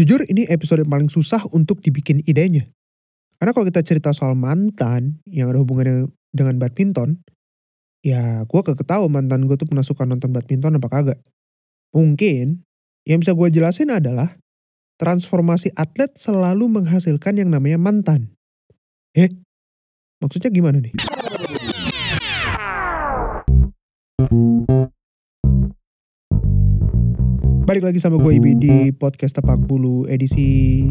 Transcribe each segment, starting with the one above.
Jujur ini episode yang paling susah untuk dibikin idenya. Karena kalau kita cerita soal mantan yang ada hubungannya dengan badminton, ya gue kagak tahu mantan gue tuh pernah suka nonton badminton apa kagak. Mungkin yang bisa gue jelasin adalah transformasi atlet selalu menghasilkan yang namanya mantan. Eh, maksudnya gimana nih? Balik lagi sama gue Ibi di podcast Tepak Bulu edisi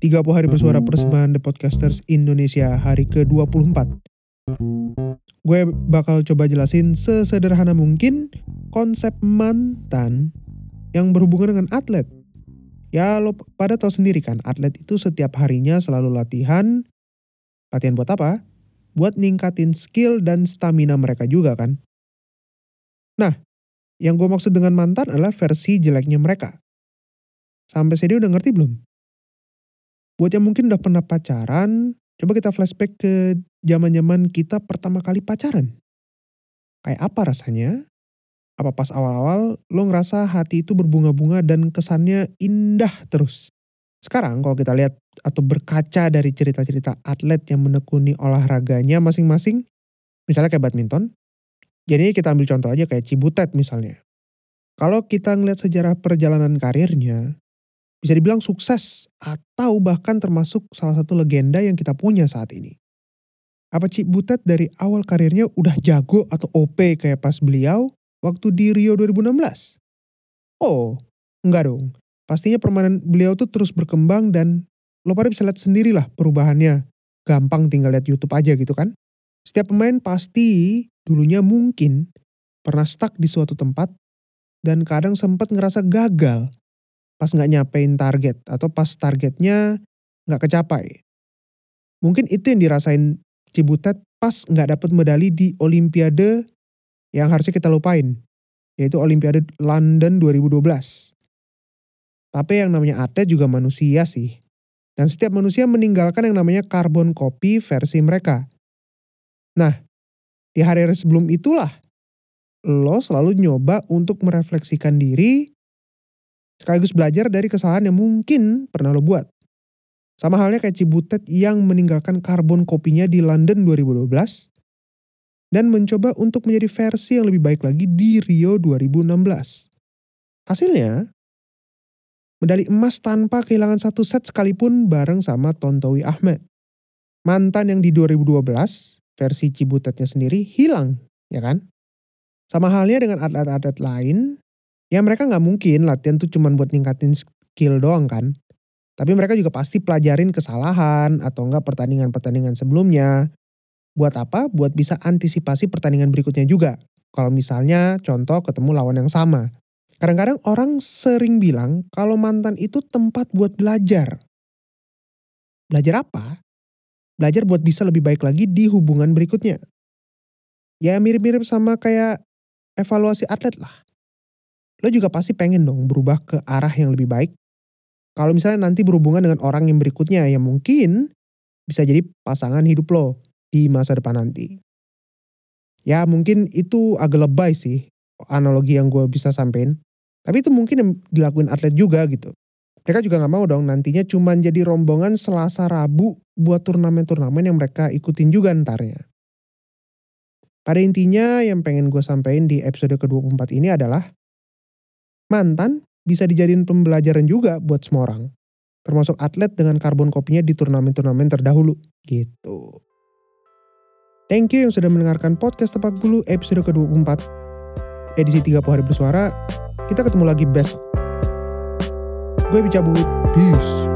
30 hari bersuara persembahan The Podcasters Indonesia hari ke-24. Gue bakal coba jelasin sesederhana mungkin konsep mantan yang berhubungan dengan atlet. Ya lo pada tahu sendiri kan, atlet itu setiap harinya selalu latihan. Latihan buat apa? Buat ningkatin skill dan stamina mereka juga kan. Nah, yang gue maksud dengan mantan adalah versi jeleknya mereka. Sampai sini udah ngerti belum? Buat yang mungkin udah pernah pacaran, coba kita flashback ke zaman-zaman kita pertama kali pacaran. Kayak apa rasanya? Apa pas awal-awal lo ngerasa hati itu berbunga-bunga dan kesannya indah terus? Sekarang kalau kita lihat atau berkaca dari cerita-cerita atlet yang menekuni olahraganya masing-masing, misalnya kayak badminton, jadi kita ambil contoh aja kayak Cibutet misalnya. Kalau kita ngeliat sejarah perjalanan karirnya, bisa dibilang sukses atau bahkan termasuk salah satu legenda yang kita punya saat ini. Apa Cibutet dari awal karirnya udah jago atau OP kayak pas beliau waktu di Rio 2016? Oh, enggak dong. Pastinya permainan beliau tuh terus berkembang dan lo pada bisa lihat sendirilah perubahannya. Gampang tinggal lihat YouTube aja gitu kan. Setiap pemain pasti dulunya mungkin pernah stuck di suatu tempat dan kadang sempat ngerasa gagal pas nggak nyapain target atau pas targetnya nggak kecapai. Mungkin itu yang dirasain Cibutet pas nggak dapet medali di Olimpiade yang harusnya kita lupain, yaitu Olimpiade London 2012. Tapi yang namanya atlet juga manusia sih. Dan setiap manusia meninggalkan yang namanya carbon copy versi mereka. Nah, di hari-hari sebelum itulah lo selalu nyoba untuk merefleksikan diri sekaligus belajar dari kesalahan yang mungkin pernah lo buat. Sama halnya kayak Cibutet yang meninggalkan karbon kopinya di London 2012 dan mencoba untuk menjadi versi yang lebih baik lagi di Rio 2016. Hasilnya, medali emas tanpa kehilangan satu set sekalipun bareng sama Tontowi Ahmed. Mantan yang di 2012 versi Cibutetnya sendiri hilang, ya kan? Sama halnya dengan atlet-atlet lain, ya mereka nggak mungkin latihan tuh cuma buat ningkatin skill doang kan. Tapi mereka juga pasti pelajarin kesalahan atau enggak pertandingan-pertandingan sebelumnya. Buat apa? Buat bisa antisipasi pertandingan berikutnya juga. Kalau misalnya contoh ketemu lawan yang sama. Kadang-kadang orang sering bilang kalau mantan itu tempat buat belajar. Belajar apa? Belajar buat bisa lebih baik lagi di hubungan berikutnya. Ya mirip-mirip sama kayak evaluasi atlet lah. Lo juga pasti pengen dong berubah ke arah yang lebih baik. Kalau misalnya nanti berhubungan dengan orang yang berikutnya yang mungkin bisa jadi pasangan hidup lo di masa depan nanti. Ya mungkin itu agak lebay sih analogi yang gue bisa sampein. Tapi itu mungkin yang dilakuin atlet juga gitu. Mereka juga gak mau dong nantinya cuma jadi rombongan Selasa Rabu buat turnamen-turnamen yang mereka ikutin juga ntarnya. Pada intinya yang pengen gue sampaikan di episode ke-24 ini adalah mantan bisa dijadiin pembelajaran juga buat semua orang. Termasuk atlet dengan karbon kopinya di turnamen-turnamen terdahulu. Gitu. Thank you yang sudah mendengarkan podcast Tepak Bulu episode ke-24. Edisi 30 hari bersuara. Kita ketemu lagi besok. Gue cabut. Peace.